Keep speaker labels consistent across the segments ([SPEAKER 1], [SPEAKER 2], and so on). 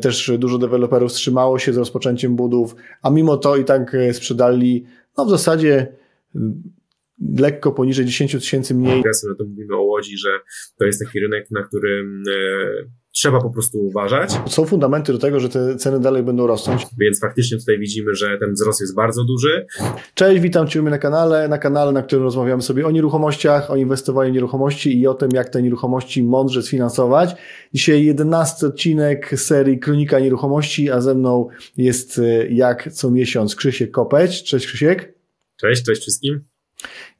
[SPEAKER 1] Też dużo deweloperów wstrzymało się z rozpoczęciem budów, a mimo to i tak sprzedali, no w zasadzie lekko poniżej 10 tysięcy mniej.
[SPEAKER 2] No to mówimy o Łodzi, że to jest taki rynek, na którym e, trzeba po prostu uważać.
[SPEAKER 1] Są fundamenty do tego, że te ceny dalej będą rosnąć.
[SPEAKER 2] Więc faktycznie tutaj widzimy, że ten wzrost jest bardzo duży.
[SPEAKER 1] Cześć, witam Cię na kanale, na kanale, na którym rozmawiamy sobie o nieruchomościach, o inwestowaniu w nieruchomości i o tym, jak te nieruchomości mądrze sfinansować. Dzisiaj jedenasty odcinek serii Kronika Nieruchomości, a ze mną jest e, jak co miesiąc Krzysiek Kopeć. Cześć Krzysiek.
[SPEAKER 2] Cześć, cześć wszystkim.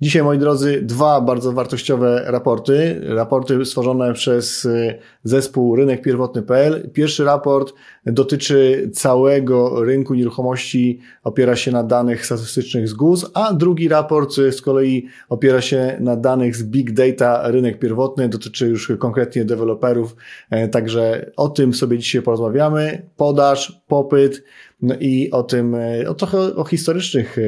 [SPEAKER 1] Dzisiaj, moi drodzy, dwa bardzo wartościowe raporty. Raporty stworzone przez y, zespół rynek pierwotny.pl. Pierwszy raport dotyczy całego rynku nieruchomości, opiera się na danych statystycznych z GUS, a drugi raport z kolei opiera się na danych z Big Data rynek pierwotny, dotyczy już konkretnie deweloperów. E, także o tym sobie dzisiaj porozmawiamy. Podaż, popyt, no i o tym, e, o trochę o historycznych e,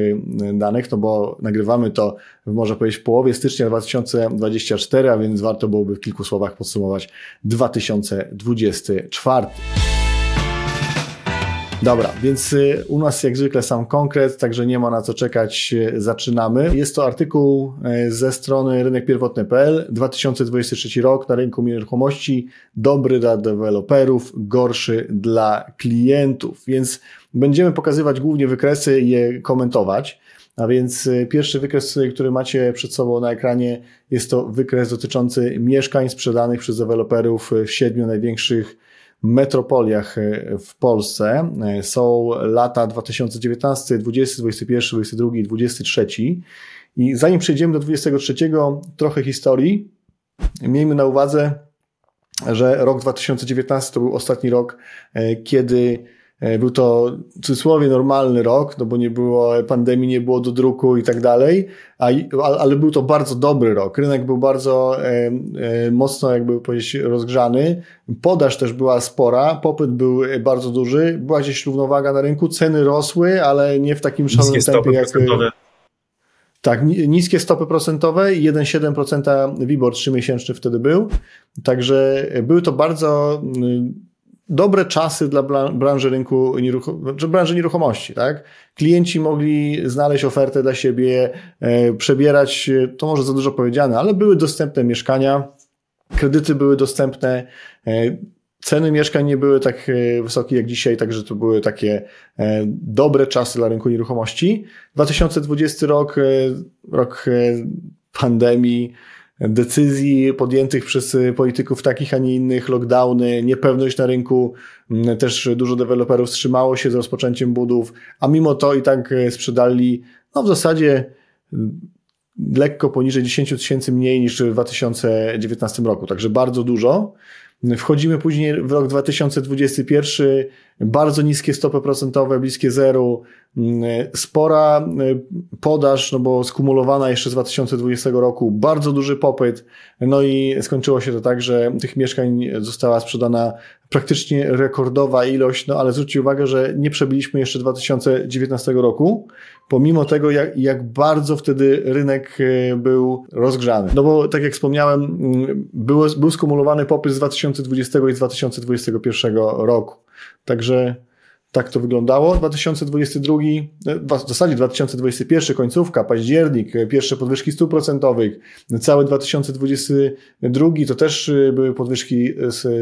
[SPEAKER 1] danych, no bo nagrywamy to, można powiedzieć, w połowie stycznia 2024, a więc warto byłoby w kilku słowach podsumować 2024. Dobra, więc y, u nas jak zwykle sam konkret, także nie ma na co czekać, zaczynamy. Jest to artykuł ze strony rynekpierwotny.pl 2023 rok na rynku nieruchomości, dobry dla deweloperów, gorszy dla klientów, więc będziemy pokazywać głównie wykresy i je komentować. A więc pierwszy wykres, który macie przed sobą na ekranie, jest to wykres dotyczący mieszkań sprzedanych przez deweloperów w siedmiu największych metropoliach e, w Polsce. Są lata 2019, 20, 21, 22 i 23. I zanim przejdziemy do 23, trochę historii. Miejmy na uwadze, że rok 2019 to był ostatni rok, kiedy był to w cudzysłowie normalny rok, no bo nie było pandemii, nie było do druku i tak dalej, ale był to bardzo dobry rok. Rynek był bardzo e, e, mocno, jakby powiedzieć, rozgrzany. Podaż też była spora, popyt był bardzo duży, była gdzieś równowaga na rynku, ceny rosły, ale nie w takim szalonym tempie jak. Procentowe. Tak, niskie stopy procentowe i 1,7% WIBOR 3-miesięczny wtedy był. Także były to bardzo dobre czasy dla branży rynku nieruchomości, branży nieruchomości, tak? Klienci mogli znaleźć ofertę dla siebie, e, przebierać, to może za dużo powiedziane, ale były dostępne mieszkania, kredyty były dostępne, e, ceny mieszkań nie były tak e, wysokie jak dzisiaj, także to były takie dobre czasy dla rynku nieruchomości. 2020 rok, rok pandemii, decyzji podjętych przez polityków takich, a nie innych, lockdowny, niepewność na rynku, mm, też dużo deweloperów wstrzymało się z rozpoczęciem budów, a mimo to i tak sprzedali, no w zasadzie mm, lekko poniżej 10 tysięcy mniej niż w 2019 roku, także bardzo dużo. Wchodzimy później w rok 2021, bardzo niskie stopy procentowe, bliskie zeru, spora y, podaż, no bo skumulowana jeszcze z 2020 roku, bardzo duży popyt, no i skończyło się to tak, że tych mieszkań została sprzedana praktycznie rekordowa ilość, no ale zwróćcie uwagę, że nie przebiliśmy jeszcze 2019 roku, pomimo tego, jak, jak bardzo wtedy rynek y, był rozgrzany. No bo tak jak wspomniałem, mm, był, był skumulowany popyt z 2020 i 2021 roku. Także tak to wyglądało. 2022, e, w zasadzie 2021 końcówka, październik, e, pierwsze podwyżki stóp procentowych, cały 2022 to też e, były podwyżki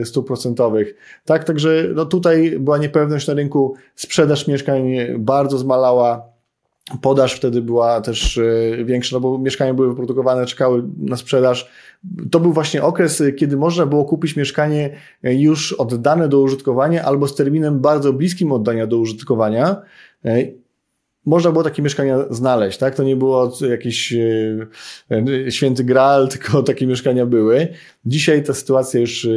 [SPEAKER 1] stóp procentowych. Tak, także no tutaj była niepewność na rynku, sprzedaż mieszkań bardzo zmalała, Podaż wtedy była też e, większa, no bo mieszkania były wyprodukowane, czekały na sprzedaż. To był właśnie okres, e, kiedy można było kupić mieszkanie e, już oddane do użytkowania albo z terminem bardzo bliskim oddania do użytkowania. Można było takie mieszkania znaleźć, tak? To nie było jakiś święty graal, tylko takie mieszkania były. Dzisiaj ta sytuacja już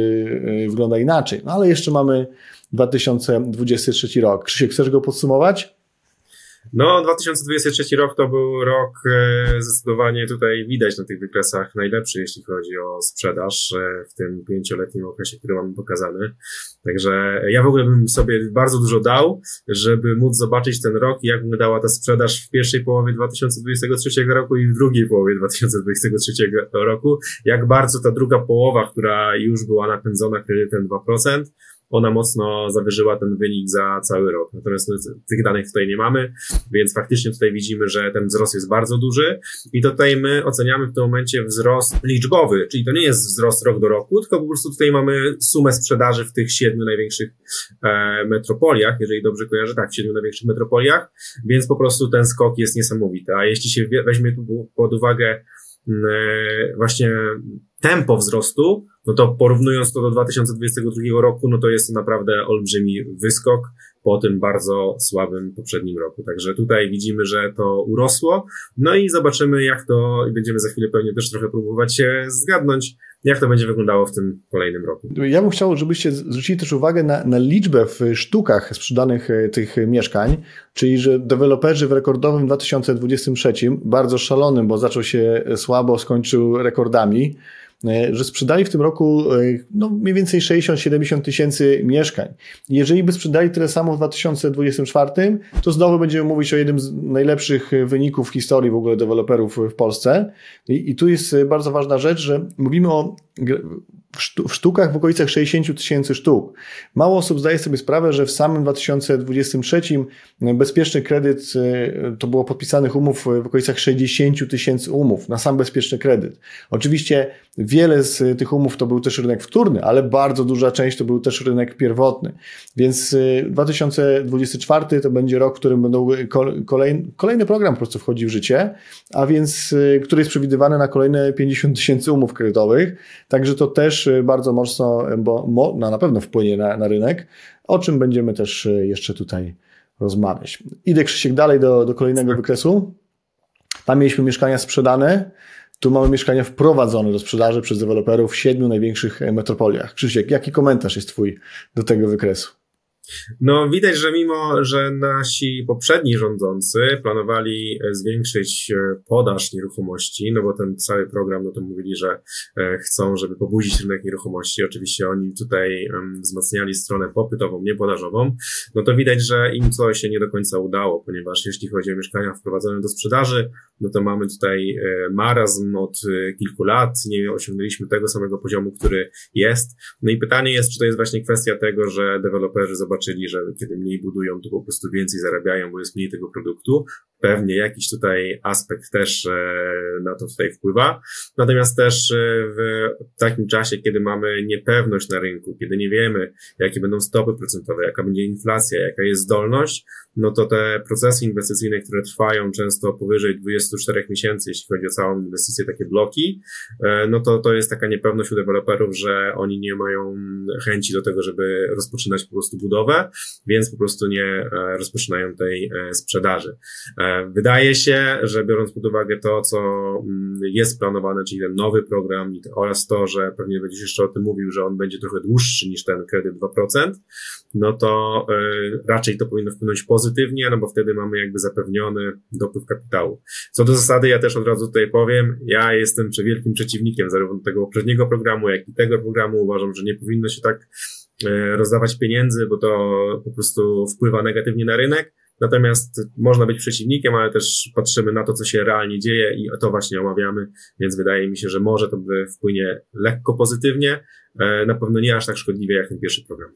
[SPEAKER 1] wygląda inaczej, no ale jeszcze mamy 2023 rok. Krzysiek, chcesz go podsumować?
[SPEAKER 2] No, 2023 rok to był rok e, zdecydowanie tutaj widać na tych wykresach najlepszy, jeśli chodzi o sprzedaż e, w tym pięcioletnim okresie, który mamy pokazany. Także ja w ogóle bym sobie bardzo dużo dał, żeby móc zobaczyć ten rok i jak wyglądała ta sprzedaż w pierwszej połowie 2023 roku i w drugiej połowie 2023 roku. Jak bardzo ta druga połowa, która już była napędzona kredytem 2%, ona mocno zawyżyła ten wynik za cały rok. Natomiast no, tych danych tutaj nie mamy, więc faktycznie tutaj widzimy, że ten wzrost jest bardzo duży i tutaj my oceniamy w tym momencie wzrost liczbowy, czyli to nie jest wzrost rok do roku, tylko po prostu tutaj mamy sumę sprzedaży w tych siedmiu największych e, metropoliach, jeżeli dobrze kojarzę, tak, w siedmiu największych metropoliach, więc po prostu ten skok jest niesamowity. A jeśli się weźmie tu pod uwagę właśnie tempo wzrostu, no to porównując to do 2022 roku, no to jest to naprawdę olbrzymi wyskok po tym bardzo słabym poprzednim roku. Także tutaj widzimy, że to urosło. No i zobaczymy, jak to, i będziemy za chwilę pewnie też trochę próbować się zgadnąć, jak to będzie wyglądało w tym kolejnym roku.
[SPEAKER 1] Ja bym chciał, żebyście zwrócili też uwagę na, na liczbę w sztukach sprzedanych e, tych mieszkań, czyli że deweloperzy w rekordowym 2023, bardzo szalonym, bo zaczął się słabo, skończył rekordami, E, że sprzedali w tym roku e, no, mniej więcej 60-70 tysięcy mieszkań. Jeżeli by sprzedali tyle samo w 2024, to znowu będziemy mówić o jednym z najlepszych wyników w historii w ogóle deweloperów w Polsce. I, i tu jest bardzo ważna rzecz, że mówimy o w sztukach w okolicach 60 tysięcy sztuk. Mało osób zdaje sobie sprawę, że w samym 2023 bezpieczny kredyt e, to było podpisanych umów w okolicach 60 tysięcy umów na sam bezpieczny kredyt. Oczywiście wiele z tych umów to był też rynek wtórny, ale bardzo duża część to był też rynek pierwotny. Więc 2024 e, to będzie rok, w którym będą kolejny, kolejny program po prostu wchodzi w życie, a więc e, który jest przewidywany na kolejne 50 tysięcy umów kredytowych. Także to też bardzo mocno, bo no, na pewno wpłynie na, na rynek, o czym będziemy też y, jeszcze tutaj rozmawiać. Idę Krzysiek dalej do, do kolejnego tak. wykresu. Tam mieliśmy mieszkania sprzedane. Tu mamy mieszkania wprowadzone do sprzedaży przez deweloperów w siedmiu największych metropoliach. Krzysiek, jaki komentarz jest Twój do tego wykresu?
[SPEAKER 2] No, widać, że mimo, że nasi poprzedni rządzący planowali e, zwiększyć e, podaż nieruchomości, no bo ten cały program, no to mówili, że e, chcą, żeby pobudzić rynek nieruchomości. Oczywiście oni tutaj wzmacniali stronę popytową, nie podażową. No to widać, że im coś się nie do końca udało, ponieważ jeśli chodzi o mieszkania wprowadzone do sprzedaży, no to mamy tutaj marazm od kilku lat, nie osiągnęliśmy tego samego poziomu, który jest. No i pytanie jest, czy to jest właśnie kwestia tego, że deweloperzy zobaczyli, że kiedy mniej budują, to po prostu więcej zarabiają, bo jest mniej tego produktu. Pewnie jakiś tutaj aspekt też e, na to tutaj wpływa. Natomiast też e, w takim czasie, kiedy mamy niepewność na rynku, kiedy nie wiemy, jakie będą stopy procentowe, jaka będzie inflacja, jaka jest zdolność, no to te procesy inwestycyjne, które trwają często powyżej 24 miesięcy, jeśli chodzi o całą inwestycję, takie bloki, e, no to to jest taka niepewność u deweloperów, że oni nie mają chęci do tego, żeby rozpoczynać po prostu budowę, więc po prostu nie e, rozpoczynają tej e, sprzedaży. Wydaje się, że biorąc pod uwagę to, co mm, jest planowane, czyli ten nowy program oraz to, że pewnie będziesz jeszcze o tym mówił, że on będzie trochę dłuższy niż ten kredyt 2%, no to raczej to powinno wpłynąć pozytywnie pozytywnie, no bo wtedy mamy jakby zapewniony dopływ kapitału. Co do zasady, ja też od razu tutaj powiem, ja jestem wielkim przeciwnikiem zarówno tego poprzedniego programu, jak i tego programu. Uważam, że nie powinno się tak e, rozdawać pieniędzy, bo to po prostu wpływa negatywnie na rynek. Natomiast można być przeciwnikiem, ale też patrzymy na to, co się realnie dzieje i to właśnie omawiamy, więc wydaje mi się, że może to wpłynie lekko pozytywnie, e, na pewno nie aż tak szkodliwie jak ten pierwszy program.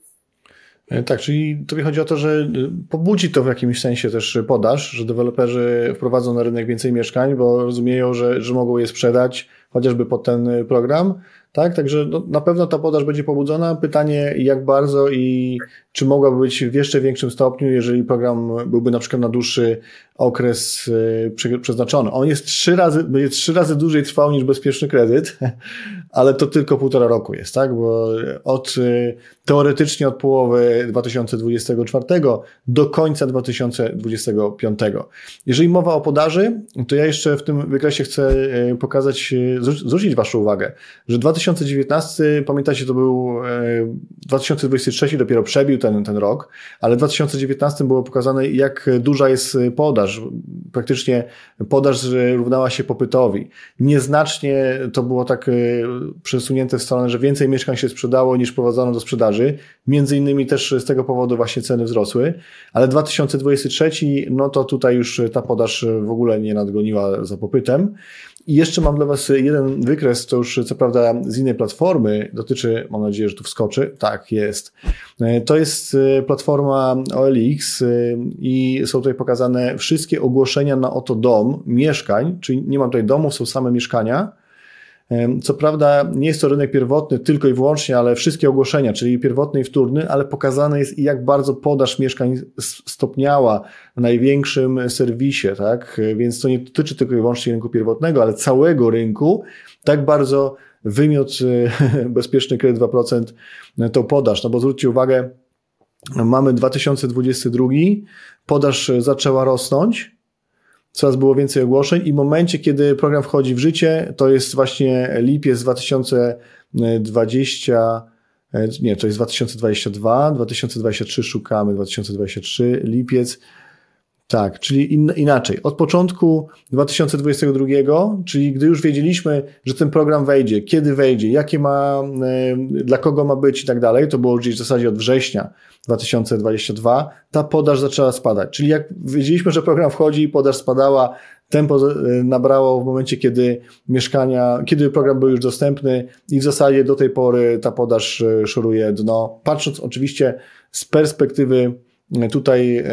[SPEAKER 1] E, tak, czyli tobie chodzi o to, że y, pobudzi to w jakimś sensie też podaż, że deweloperzy wprowadzą na rynek więcej mieszkań, bo rozumieją, że, że mogą je sprzedać chociażby pod ten program. Tak, także no, na pewno ta podaż będzie pobudzona. Pytanie, jak bardzo i czy mogłaby być w jeszcze większym stopniu, jeżeli program byłby na przykład na dłuższy okres y, przeznaczony. On jest trzy razy, będzie trzy razy dłużej trwał niż bezpieczny kredyt, ale to tylko półtora roku jest, tak? Bo od, y, teoretycznie od połowy 2024 do końca 2025. Jeżeli mowa o podaży, to ja jeszcze w tym wykresie chcę y, pokazać, zwrócić Waszą uwagę, że 2019, pamiętacie, to był 2023 dopiero przebił ten, ten rok, ale w 2019 było pokazane, jak duża jest podaż. Praktycznie podaż równała się popytowi. Nieznacznie to było tak e, przesunięte w stronę, że więcej mieszkań się sprzedało niż prowadzono do sprzedaży. Między innymi też z tego powodu właśnie ceny wzrosły, ale 2023, no to tutaj już ta podaż w ogóle nie nadgoniła za popytem. I jeszcze mam dla Was jeden wykres, to już co prawda z innej platformy, dotyczy, mam nadzieję, że tu wskoczy. Tak, jest. To jest platforma OLX i są tutaj pokazane wszystkie ogłoszenia na oto dom, mieszkań, czyli nie mam tutaj domów, są same mieszkania co prawda nie jest to rynek pierwotny tylko i wyłącznie, ale wszystkie ogłoszenia, czyli pierwotny i wtórny, ale pokazane jest jak bardzo podaż mieszkań stopniała w największym serwisie, tak? Więc to nie dotyczy tylko i wyłącznie rynku pierwotnego, ale całego rynku. Tak bardzo wymiot bezpieczny kredyt 2% to podaż. No bo zwróćcie uwagę, mamy 2022, podaż zaczęła rosnąć, coraz było więcej ogłoszeń i w momencie, kiedy program wchodzi w życie, to jest właśnie lipiec 2020, e, nie, to jest 2022, 2023 szukamy, 2023, lipiec, tak, czyli in, inaczej. Od początku 2022, czyli gdy już wiedzieliśmy, że ten program wejdzie, kiedy wejdzie, jakie ma, y, dla kogo ma być i tak dalej, to było gdzieś w zasadzie od września 2022, ta podaż zaczęła spadać. Czyli jak wiedzieliśmy, że program wchodzi i podaż spadała, tempo y, nabrało w momencie, kiedy mieszkania, kiedy program był już dostępny i w zasadzie do tej pory ta podaż y, szoruje dno. Patrząc oczywiście z perspektywy tutaj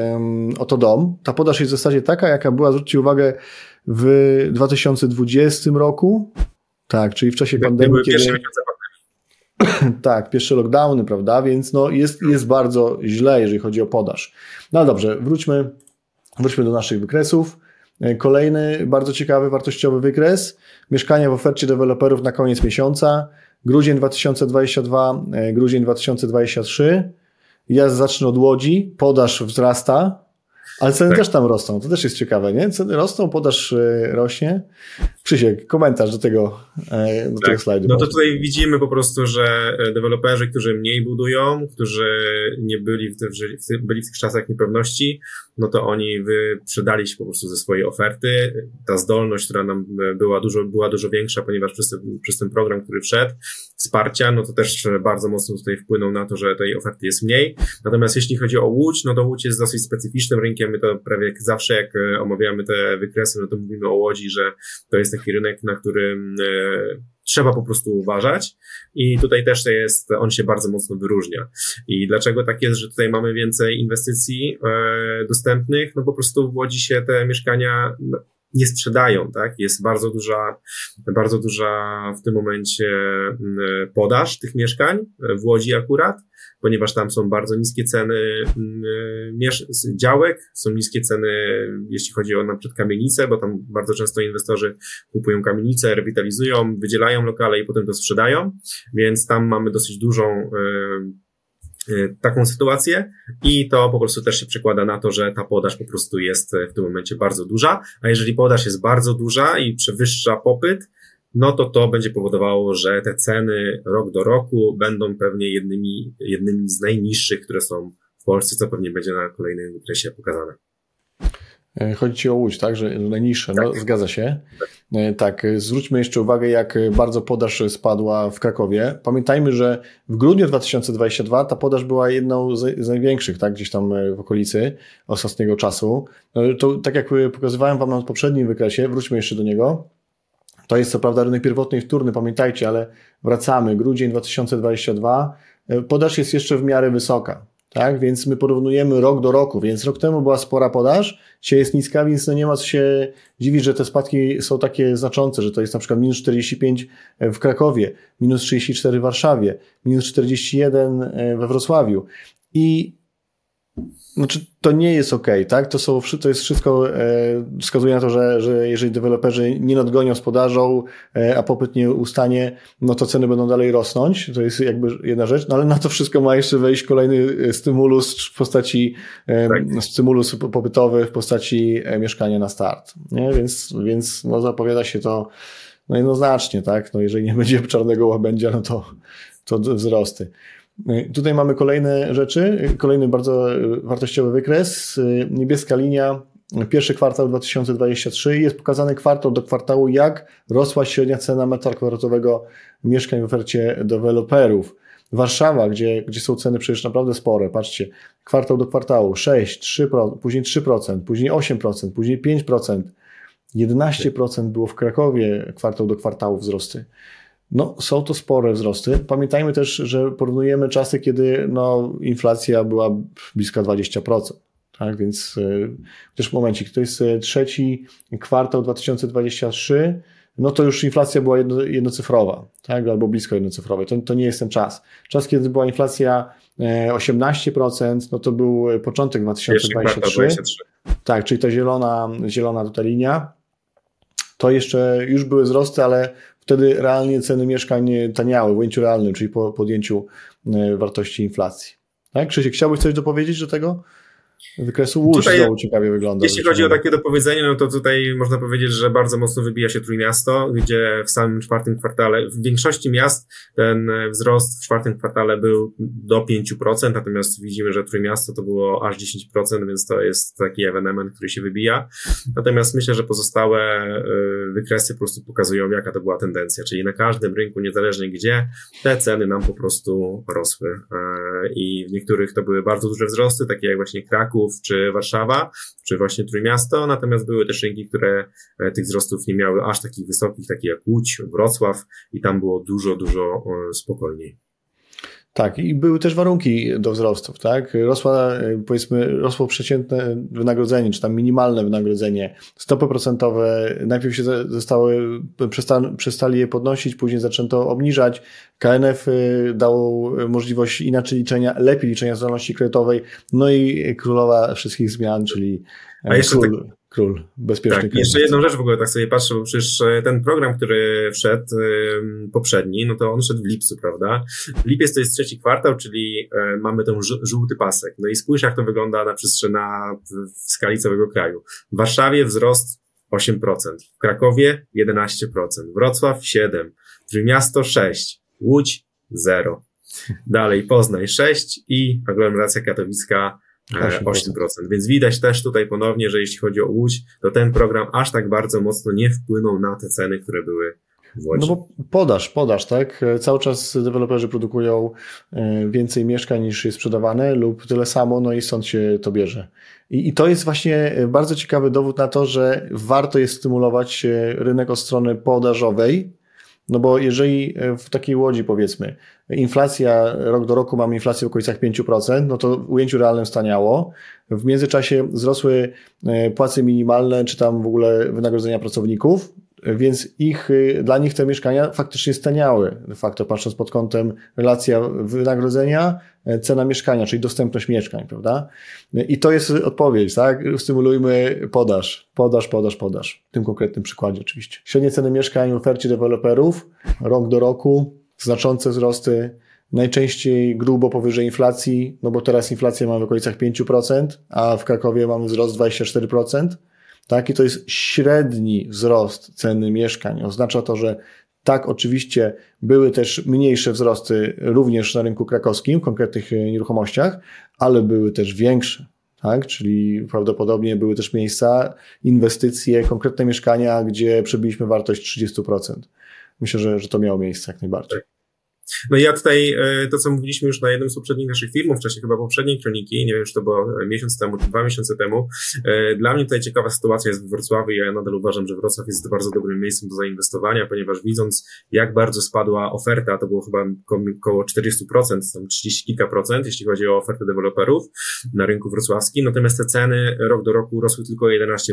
[SPEAKER 1] oto dom. Ta podaż jest w zasadzie taka, jaka była, zwróćcie uwagę, w 2020 roku. Tak, czyli w czasie pandemii. Były kiedy... Pierwsze tak, pierwsze lockdowny, prawda? Więc no jest, jest bardzo źle, jeżeli chodzi o podaż. No dobrze, wróćmy, wróćmy do naszych wykresów. E, kolejny bardzo ciekawy, wartościowy wykres. Mieszkania w ofercie deweloperów na koniec miesiąca. Grudzień 2022, e, grudzień 2023. Ja zacznę od Łodzi, podaż wzrasta, ale ceny tak. też tam rosną. To też jest ciekawe, nie? Ceny rosną, podaż e, rośnie. Krzysiek, komentarz do tego, e, do tak. tego slajdu.
[SPEAKER 2] No to tutaj widzimy po prostu, że e, deweloperzy, którzy mniej budują, którzy nie byli w, tych, byli w tych czasach niepewności, no to oni wyprzedali się po prostu ze swojej oferty. Ta zdolność, która nam była dużo, była dużo większa, ponieważ przez ten, przez ten program, który wszedł, wsparcia, no to też bardzo mocno tutaj wpłynął na to, że tej oferty jest mniej. Natomiast jeśli chodzi o Łódź, no to Łódź jest dosyć specyficznym rynkiem. My to prawie jak zawsze, jak omawiamy te wykresy, no to mówimy o Łodzi, że to jest taki rynek, na którym e, trzeba po prostu uważać i tutaj też to jest, on się bardzo mocno wyróżnia. I dlaczego tak jest, że tutaj mamy więcej inwestycji e, dostępnych? No po prostu w Łodzi się te mieszkania no, nie sprzedają, tak? Jest bardzo duża, bardzo duża w tym momencie mm, podaż tych mieszkań w Łodzi akurat, ponieważ tam są bardzo niskie ceny mm, działek, są niskie ceny, jeśli chodzi o na przykład kamienice, bo tam bardzo często inwestorzy kupują kamienice, rewitalizują, wydzielają lokale i potem to sprzedają, więc tam mamy dosyć dużą Y, taką sytuację i to po prostu też się przekłada na to, że ta podaż po prostu jest w tym momencie bardzo duża, a jeżeli podaż jest bardzo duża i przewyższa popyt, no to to będzie powodowało, że te ceny rok do roku będą pewnie jednymi, jednymi z najniższych, które są w Polsce, co pewnie będzie na kolejnym wykresie pokazane.
[SPEAKER 1] E, chodzi Ci o Łódź, tak? Że najniższe, no tak. zgadza się. E, tak, zwróćmy jeszcze uwagę, jak bardzo podaż spadła w Krakowie. Pamiętajmy, że w grudniu 2022 ta podaż była jedną z, największych, tak? Gdzieś tam e, w okolicy ostatniego czasu. No, to tak jak pokazywałem Wam na poprzednim wykresie, wróćmy jeszcze do niego. To jest co prawda rynek pierwotny i wtórny, pamiętajcie, ale wracamy. Grudzień 2022. Podaż jest jeszcze w miarę wysoka tak? Więc my porównujemy rok do roku, więc rok temu była spora podaż, dzisiaj jest niska, więc no nie ma co się dziwić, że te spadki są takie znaczące, że to jest na przykład minus 45 w Krakowie, minus 34 w Warszawie, minus 41 we Wrocławiu. I znaczy, to nie jest ok, tak? To, są, to jest wszystko, e, wskazuje na to, że, że jeżeli deweloperzy nie nadgonią z podażą, e, a popyt nie ustanie, no to ceny będą dalej rosnąć. To jest jakby jedna rzecz, no ale na to wszystko ma jeszcze wejść kolejny e, stymulus w postaci, e, tak. stymulus popytowy w postaci e, mieszkania na start. Nie? Więc, więc no, zapowiada się to no jednoznacznie, tak? No, jeżeli nie będzie czarnego łabędzia, no to, to wzrosty. Tutaj mamy kolejne rzeczy, kolejny bardzo wartościowy wykres. Niebieska linia, pierwszy kwartał 2023 jest pokazany kwartał do kwartału, jak rosła średnia cena metra kwadratowego mieszkań w ofercie deweloperów. Warszawa, gdzie, gdzie są ceny przecież naprawdę spore, patrzcie, kwartał do kwartału 6, 3%, później 3%, później 8%, później 5%. 11% było w Krakowie kwartał do kwartału wzrosty. No, są to spore wzrosty. Pamiętajmy też, że porównujemy czasy, kiedy no, inflacja była bliska 20%. Tak, więc y, też momencik, to jest y, trzeci kwartał 2023, no to już inflacja była jedno, jednocyfrowa, tak, albo blisko jednocyfrowej. To, to nie jest ten czas. Czas, kiedy była inflacja 18%, e, no to był początek 2023. Tak, czyli ta zielona, zielona tutaj linia. To jeszcze już były wzrosty, ale wtedy realnie ceny mieszkań taniały w ujęciu realnym, czyli po podjęciu e, wartości inflacji. Tak? Krzysiek, chciałbyś coś dopowiedzieć do tego? Wykresu Łódź tutaj, ciekawie wygląda.
[SPEAKER 2] Jeśli chodzi o takie dopowiedzenie, no to tutaj można powiedzieć, że bardzo mocno wybija się Trójmiasto, gdzie w samym czwartym kwartale, w większości miast ten wzrost w czwartym kwartale był do 5%, natomiast widzimy, że Trójmiasto to było aż 10%, więc to jest taki ewenement, który się wybija. Natomiast myślę, że pozostałe y, wykresy po prostu pokazują, jaka to była tendencja, czyli na każdym rynku, niezależnie gdzie, te ceny nam po prostu rosły. E, I w niektórych to były bardzo duże wzrosty, takie jak właśnie Kraków, Kraków czy Warszawa, czy właśnie Trójmiasto, natomiast były też rynki, które e, tych wzrostów nie miały aż takich wysokich, takie jak Łódź, Wrocław i tam było dużo, dużo e, spokojniej.
[SPEAKER 1] Tak, i były też warunki do wzrostów, tak? Rosła, e, powiedzmy, rosło przeciętne wynagrodzenie, czy tam minimalne wynagrodzenie, stopy procentowe, najpierw się zostały, przestali je podnosić, później zaczęto obniżać. KNF y, dał możliwość inaczej liczenia, lepiej liczenia zdolności kredytowej, no i królowa wszystkich zmian, czyli A jeszcze król. Tak król bezpieczny
[SPEAKER 2] tak, Jeszcze jedną rzecz w ogóle tak sobie patrzę, bo przecież e, ten program, który wszedł poprzedni, no to on szedł w lipcu, prawda? Lipiec to jest trzeci kwartał, czyli e, mamy ten żółty pasek. No i spójrz jak to wygląda na przestrzeni na, w skali całego kraju. W Warszawie wzrost 8%, w Krakowie 11%, Wrocław 7%, Trójmiasto 6%, Łódź 0%. Dalej Poznań 6 i aglomeracja katowicka 8%. 8%. Więc widać też tutaj ponownie, że jeśli chodzi o Łódź, to ten program aż tak bardzo mocno nie wpłynął na te ceny, które były w Łodzi.
[SPEAKER 1] No bo podaż, podaż, tak? Cały czas deweloperzy produkują e, więcej mieszkań niż jest sprzedawane lub tyle samo, no i stąd się to bierze. I, I to jest właśnie bardzo ciekawy dowód na to, że warto jest stymulować e, rynek od strony podażowej, no bo jeżeli e, w takiej łodzi powiedzmy, inflacja rok do roku mamy inflację w okolicach 5%, no to w ujęciu realnym staniało. W międzyczasie wzrosły e, płace minimalne, czy tam w ogóle wynagrodzenia pracowników, więc ich, y, dla nich te mieszkania faktycznie staniały, de facto patrząc pod kątem relacja wynagrodzenia, e, cena mieszkania, czyli dostępność mieszkań, prawda? I to jest odpowiedź, tak? Stymulujmy podaż, podaż, podaż, podaż. W tym konkretnym przykładzie oczywiście. Średnie ceny mieszkań w ofercie deweloperów rok do roku, znaczące wzrosty, najczęściej grubo powyżej inflacji, no bo teraz inflacja mamy w okolicach 5%, a w Krakowie mamy wzrost 24%. Tak? I to jest średni wzrost ceny mieszkań. Oznacza to, że tak, oczywiście były też mniejsze wzrosty również na rynku krakowskim w konkretnych e, nieruchomościach, ale były też większe. Tak? Czyli prawdopodobnie były też miejsca, inwestycje, konkretne mieszkania, gdzie przebiliśmy wartość 30%. Myślę, że, że to miało miejsce jak najbardziej.
[SPEAKER 2] No i ja tutaj e, to, co mówiliśmy już na jednym z poprzednich naszych filmów, w czasie chyba poprzedniej kroniki, nie wiem, czy to było miesiąc temu, czy dwa miesiące temu, e, dla mnie tutaj ciekawa sytuacja jest w Wrocławiu ja nadal uważam, że Wrocław jest bardzo dobrym miejscem do zainwestowania, ponieważ widząc, jak bardzo spadła oferta, to było chyba około 40%, tam 30 kilka procent, jeśli chodzi o ofertę deweloperów na rynku wrocławskim, natomiast te ceny rok do roku rosły tylko 11%.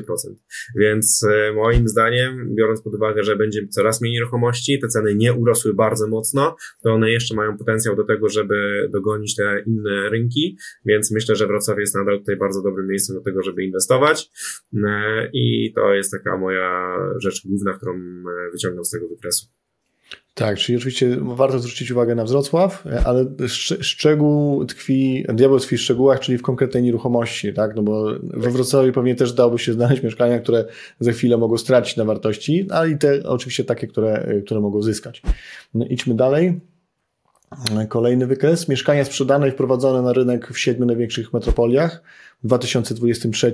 [SPEAKER 2] Więc e, moim zdaniem, biorąc pod uwagę, że będzie coraz mniej nieruchomości, te ceny nie urosły bardzo mocno, to one jeszcze mają potencjał do tego, żeby dogonić te inne rynki, więc myślę, że Wrocław jest nadal tutaj bardzo dobrym miejscem do tego, żeby inwestować e, i to jest taka moja rzecz główna, którą e, wyciągnął z tego wykresu.
[SPEAKER 1] Tak, czyli oczywiście warto zwrócić uwagę na Wrocław, e, ale szczegół tkwi, diabeł tkwi w szczegółach, czyli w konkretnej nieruchomości, tak? No bo we Wrocławiu pewnie też dałoby się znaleźć mieszkania, które za chwilę mogą stracić na wartości, ale i te oczywiście takie, które, które mogą zyskać. No, idźmy dalej. Kolejny wykres. Mieszkania sprzedane i wprowadzone na rynek w siedmiu największych metropoliach w 2023.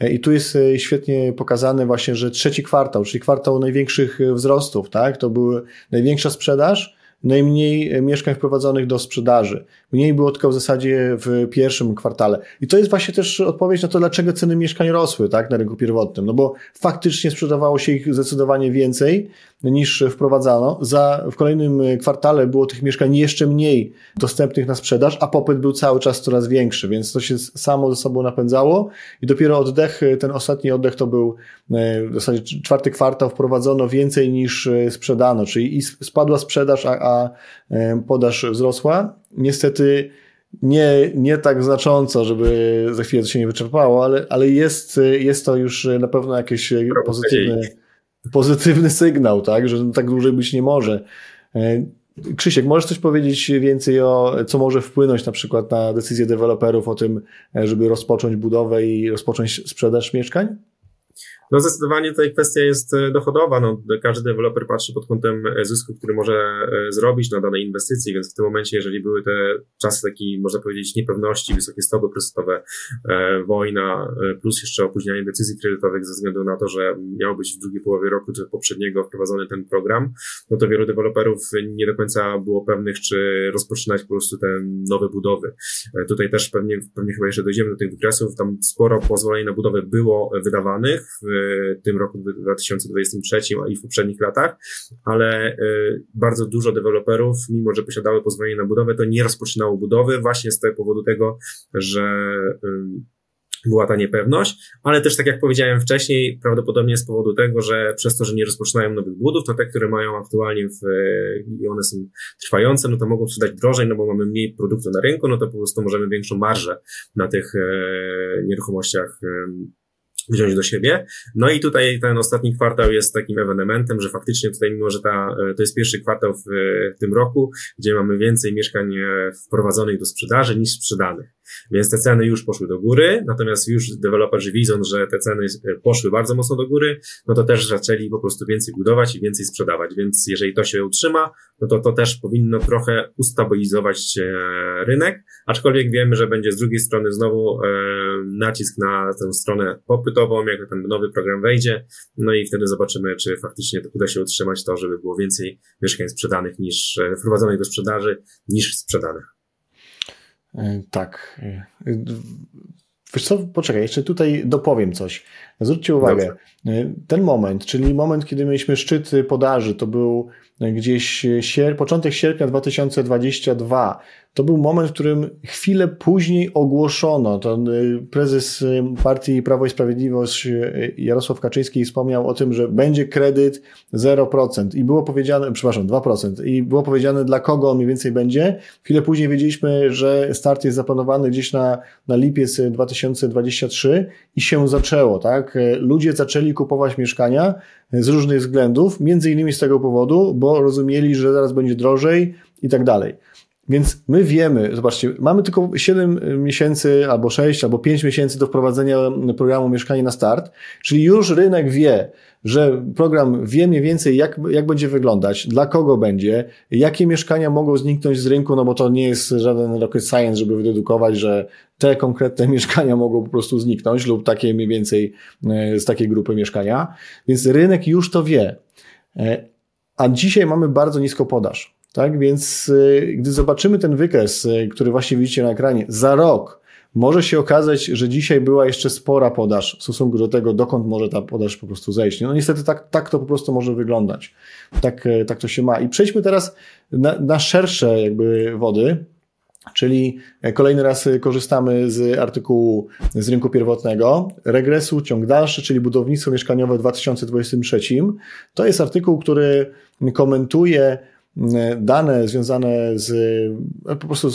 [SPEAKER 1] E, I tu jest e, świetnie pokazane właśnie, że trzeci kwartał, czyli kwartał największych wzrostów, tak? To była największa sprzedaż, najmniej mieszkań wprowadzonych do sprzedaży. Mniej było tylko w zasadzie w pierwszym kwartale. I to jest właśnie też odpowiedź na to, dlaczego ceny mieszkań rosły tak, na rynku pierwotnym. No bo faktycznie sprzedawało się ich zdecydowanie więcej niż wprowadzano. Za, w kolejnym kwartale było tych mieszkań jeszcze mniej dostępnych na sprzedaż, a popyt był cały czas coraz większy, więc to się samo ze sobą napędzało i dopiero oddech, ten ostatni oddech to był e, w zasadzie czwarty kwartał wprowadzono więcej niż e, sprzedano, czyli i spadła sprzedaż, a, a e, podaż wzrosła. Niestety nie, nie tak znacząco, żeby za chwilę to się nie wyczerpało, ale, ale jest, jest to już na pewno jakiś pozytywny, pozytywny sygnał, tak, że tak dłużej być nie może. Krzysiek, możesz coś powiedzieć więcej o, co może wpłynąć na przykład na decyzję deweloperów o tym, żeby rozpocząć budowę i rozpocząć sprzedaż mieszkań?
[SPEAKER 2] No zdecydowanie tutaj kwestia jest e, dochodowa. No, każdy deweloper patrzy pod kątem e, zysku, który może e, zrobić na danej inwestycji, więc w tym momencie, jeżeli były te czasy takiej, można powiedzieć, niepewności, wysokie stopy procentowe, wojna, plus jeszcze opóźnianie decyzji kredytowych ze względu na to, że miał być w drugiej połowie roku czy poprzedniego wprowadzony ten program, no to wielu deweloperów nie do końca było pewnych, czy rozpoczynać po prostu te nowe budowy. Tutaj też pewnie, pewnie chyba jeszcze dojdziemy do tych wykresów, tam sporo pozwoleń na budowę było wydawanych w tym roku 2023, a i w poprzednich latach, ale e, bardzo dużo deweloperów, mimo że posiadały pozwolenie na budowę, to nie rozpoczynało budowy właśnie z tego powodu tego, że była ta niepewność, ale też tak jak powiedziałem wcześniej, prawdopodobnie z powodu tego, że przez to, że nie rozpoczynają nowych budów, to te, które mają aktualnie w, i one są trwające, no to mogą sprzedać drożej, no bo mamy mniej produktu na rynku, no to po prostu możemy większą marżę na tych e, nieruchomościach wziąć do siebie. No i tutaj ten ostatni kwartał jest takim ewenementem, że faktycznie tutaj, mimo że ta, to jest pierwszy kwartał w, w tym roku, gdzie mamy więcej mieszkań e, wprowadzonych do sprzedaży niż sprzedanych. Więc te ceny już poszły do góry, natomiast już deweloperzy widząc, że te ceny e, poszły bardzo mocno do góry, no to też zaczęli po prostu więcej budować i więcej sprzedawać. Więc jeżeli to się utrzyma, no to to też powinno trochę ustabilizować e, rynek, aczkolwiek wiemy, że będzie z drugiej strony znowu nacisk na tę stronę popytową, jak ten nowy program wejdzie, no i wtedy zobaczymy, czy faktycznie uda się utrzymać to, żeby było więcej mieszkań sprzedanych niż, e, wprowadzonych do sprzedaży niż sprzedanych.
[SPEAKER 1] E, tak. E, wiesz co, poczekaj, jeszcze tutaj dopowiem coś. Zwróćcie uwagę, Dobrze. ten moment, czyli moment, kiedy mieliśmy szczyt podaży, to był gdzieś sier początek sierpnia 2022. To był moment, w którym chwilę później ogłoszono, to y, prezes y, partii Prawo i Sprawiedliwość Jarosław Kaczyński wspomniał o tym, że będzie kredyt 0% i było powiedziane, przepraszam, 2% i było powiedziane dla kogo on mniej więcej będzie. Chwilę później wiedzieliśmy, że start jest zaplanowany gdzieś na, na lipiec 2023 i się zaczęło, tak? Ludzie zaczęli kupować mieszkania z różnych względów, między innymi z tego powodu, bo rozumieli, że zaraz będzie drożej i tak dalej. Więc my wiemy, zobaczcie, mamy tylko 7 miesięcy, albo 6, albo 5 miesięcy do wprowadzenia programu Mieszkanie na Start, czyli już rynek wie, że program wie mniej więcej, jak, jak będzie wyglądać, dla kogo będzie, jakie mieszkania mogą zniknąć z rynku, no bo to nie jest żaden rocket science, żeby wydedukować, że te konkretne mieszkania mogą po prostu zniknąć lub takie mniej więcej e, z takiej grupy mieszkania. Więc rynek już to wie. E, a dzisiaj mamy bardzo nisko podaż. Tak więc, y, gdy zobaczymy ten wykres, y, który właśnie widzicie na ekranie, za rok może się okazać, że dzisiaj była jeszcze spora podaż w stosunku do tego, dokąd może ta podaż po prostu zejść. No niestety tak, tak to po prostu może wyglądać. Tak, y, tak to się ma. I przejdźmy teraz na, na szersze jakby wody. Czyli kolejny raz korzystamy z artykułu z rynku pierwotnego, regresu, ciąg dalszy, czyli budownictwo mieszkaniowe w 2023. To jest artykuł, który komentuje dane związane z, po prostu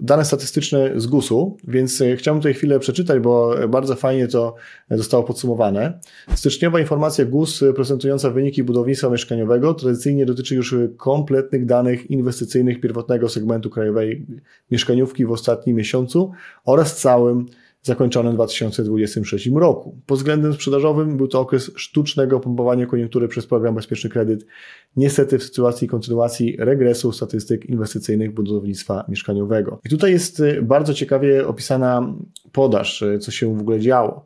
[SPEAKER 1] dane statystyczne z GUS-u, więc e, chciałbym tutaj chwilę przeczytać, bo bardzo fajnie to zostało podsumowane. Styczniowa informacja GUS prezentująca wyniki budownictwa mieszkaniowego tradycyjnie dotyczy już kompletnych danych inwestycyjnych pierwotnego segmentu krajowej mieszkaniówki w ostatnim miesiącu oraz całym zakończonym w 2023 roku. Pod względem sprzedażowym był to okres sztucznego pompowania koniunktury przez program Bezpieczny Kredyt, niestety w sytuacji kontynuacji regresu statystyk inwestycyjnych budownictwa mieszkaniowego. I tutaj jest y, bardzo ciekawie opisana podaż, y, co się w ogóle działo.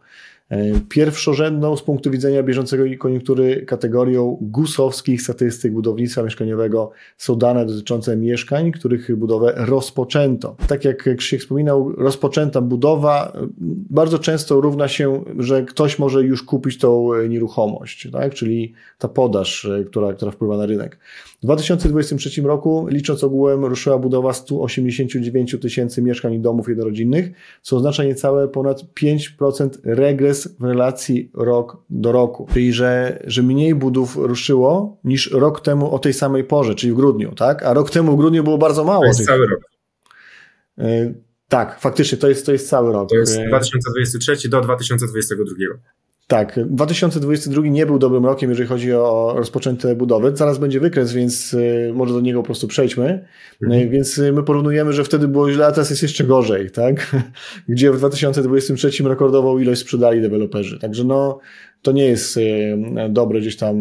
[SPEAKER 1] E, pierwszorzędną z punktu widzenia bieżącego koniunktury kategorią gusowskich statystyk budownictwa mieszkaniowego są dane dotyczące mieszkań, których budowę rozpoczęto. Tak jak Krzysiek wspominał, rozpoczęta budowa e, bardzo często równa się, że ktoś może już kupić tą nieruchomość, tak? czyli ta podaż, e, która, która wpływa na rynek. W 2023 roku, licząc ogółem, ruszyła budowa 189 tysięcy mieszkań i domów jednorodzinnych, co oznacza niecałe ponad 5% regres w relacji rok do roku. Czyli, że, że mniej budów ruszyło niż rok temu o tej samej porze, czyli w grudniu, tak? A rok temu w grudniu było bardzo mało. To
[SPEAKER 2] jest tych... cały rok.
[SPEAKER 1] Y, tak, faktycznie, to jest, to jest cały rok.
[SPEAKER 2] To jest 2023 do 2022.
[SPEAKER 1] Tak, 2022 nie był dobrym rokiem, jeżeli chodzi o rozpoczęte budowy. Zaraz będzie wykres, więc y, może do niego po prostu przejdźmy. Mhm. Y, więc y, my porównujemy, że wtedy było źle, a teraz jest jeszcze gorzej, tak? Gdzie w 2023 rekordową ilość sprzedali deweloperzy. Także no, to nie jest dobry gdzieś tam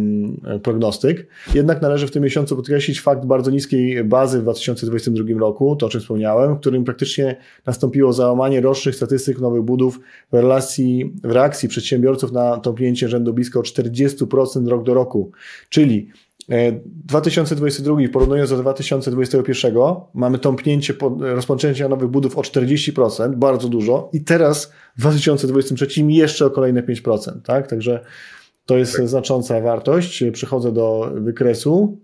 [SPEAKER 1] e, prognostyk. Jednak należy w tym miesiącu podkreślić fakt bardzo niskiej bazy w 2022 roku, to o czym wspomniałem, w którym praktycznie nastąpiło załamanie rocznych statystyk nowych budów w relacji, w reakcji przedsiębiorców na topnięcie rzędu blisko 40% rok do roku. Czyli 2022 e, porównując do 2021 mamy tąpnięcie rozpoczęcia nowych budów o 40%, bardzo dużo i teraz w 2023 jeszcze o kolejne 5%, tak? Także to jest tak. znacząca wartość. Przechodzę do wykresu.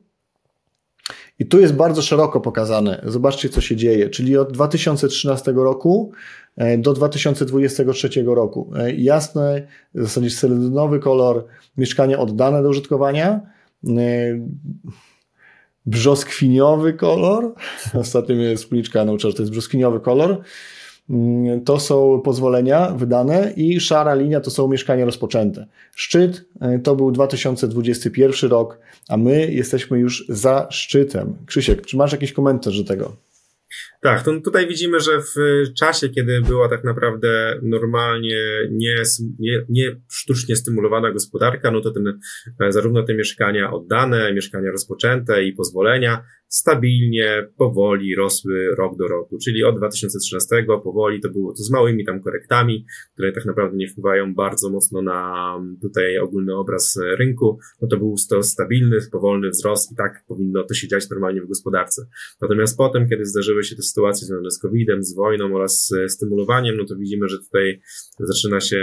[SPEAKER 1] I tu jest bardzo szeroko pokazane. Zobaczcie, co się dzieje. Czyli od 2013 roku e, do 2023 roku. E, jasny, w zasadzie selenowy kolor mieszkania oddane do użytkowania, brzoskwiniowy kolor. Ostatnio mnie spliczka nauczyła, że to jest brzoskwiniowy kolor. Mm, to są pozwolenia wydane i szara linia to są mieszkania rozpoczęte. Szczyt e, to był 2021 rok, a my jesteśmy już za szczytem. Krzysiek, czy masz jakiś komentarz do tego?
[SPEAKER 2] Tak, to tutaj widzimy, że w czasie, kiedy była tak naprawdę normalnie nie, nie, nie sztucznie stymulowana gospodarka, no to ten, e, zarówno te mieszkania oddane, mieszkania rozpoczęte i pozwolenia stabilnie, powoli rosły rok do roku, czyli od 2013 powoli to było to z małymi tam korektami, które tak naprawdę nie wpływają bardzo mocno na tutaj ogólny obraz rynku, no to był to stabilny, powolny wzrost i tak powinno to się dziać normalnie w gospodarce. Natomiast potem, kiedy zdarzyły się te sytuacje związane z COVID-em, z wojną oraz stymulowaniem, no to widzimy, że tutaj zaczyna się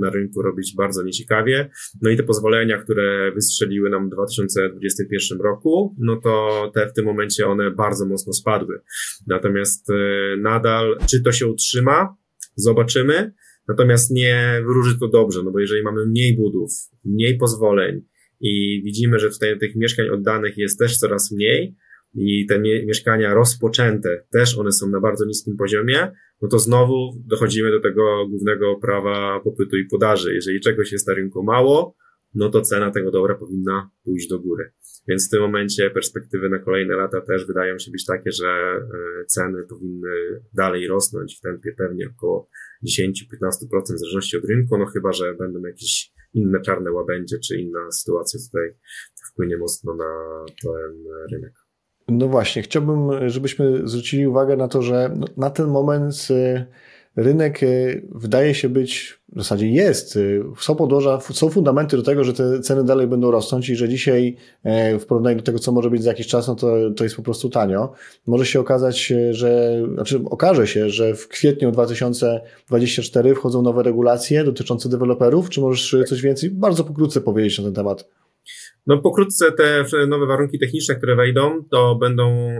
[SPEAKER 2] na rynku robić bardzo nieciekawie. No i te pozwolenia, które wystrzeliły nam w 2021 roku, no to te w tym momencie one bardzo mocno spadły. Natomiast e, nadal, czy to się utrzyma, zobaczymy. Natomiast nie wróży to dobrze, no bo jeżeli mamy mniej budów, mniej pozwoleń i widzimy, że tutaj tych mieszkań oddanych jest też coraz mniej, i te mieszkania rozpoczęte też one są na bardzo niskim poziomie, no to znowu dochodzimy do tego głównego prawa popytu i podaży. Jeżeli czegoś jest na rynku mało, no to cena tego dobra powinna pójść do góry. Więc w tym momencie perspektywy na kolejne lata też wydają się być takie, że e, ceny powinny dalej rosnąć w tempie pewnie około 10-15% w zależności od rynku, no chyba, że będą jakieś inne czarne łabędzie, czy inna sytuacja tutaj wpłynie mocno na ten rynek.
[SPEAKER 1] No właśnie, chciałbym, żebyśmy zwrócili uwagę na to, że na ten moment y, rynek y, wydaje się być, w zasadzie jest, y, są podłoża, są fundamenty do tego, że te ceny dalej będą rosnąć i że dzisiaj w porównaniu do tego, co może być za jakiś czas, no to, to jest po prostu tanio. Może się okazać, że, znaczy okaże się, że w kwietniu 2024 wchodzą nowe regulacje dotyczące deweloperów. Czy możesz coś więcej bardzo pokrótce powiedzieć na ten temat?
[SPEAKER 2] No pokrótce te nowe warunki techniczne, które wejdą, to będą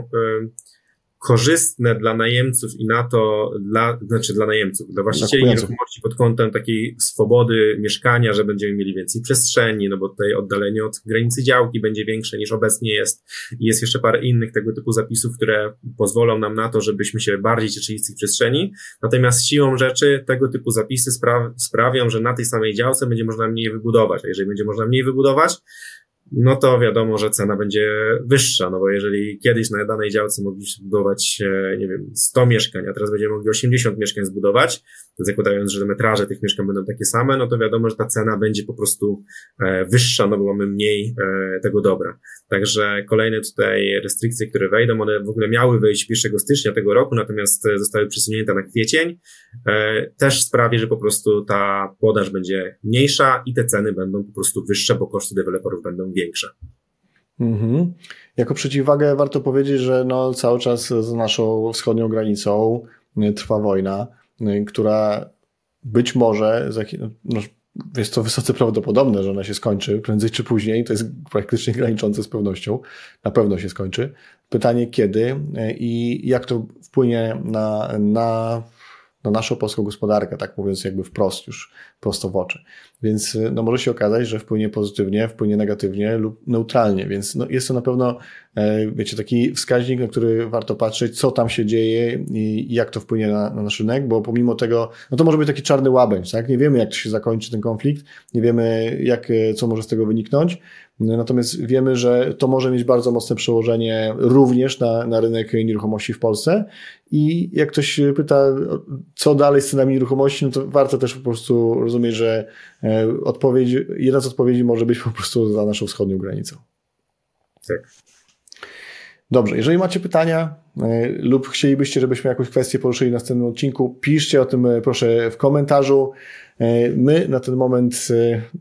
[SPEAKER 2] korzystne dla najemców i na to, dla, znaczy dla najemców, dla właścicieli nieruchomości pod kątem takiej swobody mieszkania, że będziemy mieli więcej przestrzeni, no bo tutaj oddalenie od granicy działki będzie większe niż obecnie jest. I jest jeszcze parę innych tego typu zapisów, które pozwolą nam na to, żebyśmy się bardziej cieszyli z tych przestrzeni. Natomiast siłą rzeczy tego typu zapisy spra sprawią, że na tej samej działce będzie można mniej wybudować, a jeżeli będzie można mniej wybudować, no to wiadomo, że cena będzie wyższa, no bo jeżeli kiedyś na danej działce mogliśmy zbudować, e, nie wiem, 100 mieszkań, a teraz będziemy mogli 80 mieszkań zbudować, zakładając, że metraże tych mieszkań będą takie same, no to wiadomo, że ta cena będzie po prostu e, wyższa, no bo mamy mniej e, tego dobra. Także kolejne tutaj restrykcje, które wejdą, one w ogóle miały wejść 1 stycznia tego roku, natomiast zostały przesunięte na kwiecień, też sprawi, że po prostu ta podaż będzie mniejsza i te ceny będą po prostu wyższe, bo koszty deweloperów będą większe.
[SPEAKER 1] Mhm. Jako przeciwwagę warto powiedzieć, że no cały czas za naszą wschodnią granicą y, trwa wojna, y, która być może, no, jest to wysoce prawdopodobne, że ona się skończy prędzej czy później, to jest praktycznie graniczące z pewnością, na pewno się skończy. Pytanie kiedy y, i jak to wpłynie na, na na naszą polską gospodarkę, tak mówiąc jakby wprost już, prosto w oczy. Więc y, no, może się okazać, że wpłynie pozytywnie, wpłynie negatywnie lub neutralnie, więc no, jest to na pewno, e, wiecie, taki wskaźnik, na który warto patrzeć, co tam się dzieje i jak to wpłynie na, na nasz rynek, bo pomimo tego, no to może być taki czarny łabędź, tak? Nie wiemy, jak się zakończy ten konflikt, nie wiemy, jak, e, co może z tego wyniknąć, Natomiast wiemy, że to może mieć bardzo mocne przełożenie również na, na rynek nieruchomości w Polsce. I jak ktoś pyta, co dalej z cenami nieruchomości, no to warto też po prostu rozumieć, że e, odpowiedź, jedna z odpowiedzi może być po prostu za naszą wschodnią granicą.
[SPEAKER 2] Tak.
[SPEAKER 1] Dobrze, jeżeli macie pytania e, lub chcielibyście, żebyśmy jakąś kwestię poruszyli w następnym odcinku, piszcie o tym e, proszę w komentarzu. E, my na ten moment,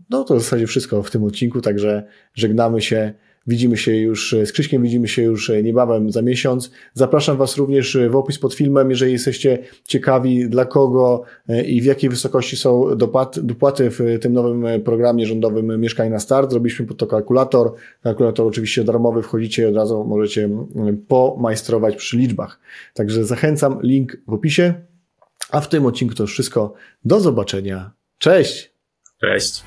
[SPEAKER 1] no to w zasadzie wszystko w tym odcinku, także żegnamy się. Widzimy się już z Krzyśkiem, widzimy się już niebawem za miesiąc. Zapraszam Was również w opis pod filmem, jeżeli jesteście ciekawi dla kogo e, i w jakiej wysokości są dopłaty w tym nowym programie rządowym Mieszkaj na Start. Zrobiliśmy pod to kalkulator. Kalkulator oczywiście darmowy, wchodzicie od razu możecie pomajstrować przy liczbach. Także zachęcam, link w opisie. A w tym odcinku to wszystko. Do zobaczenia. Cześć!
[SPEAKER 2] Cześć!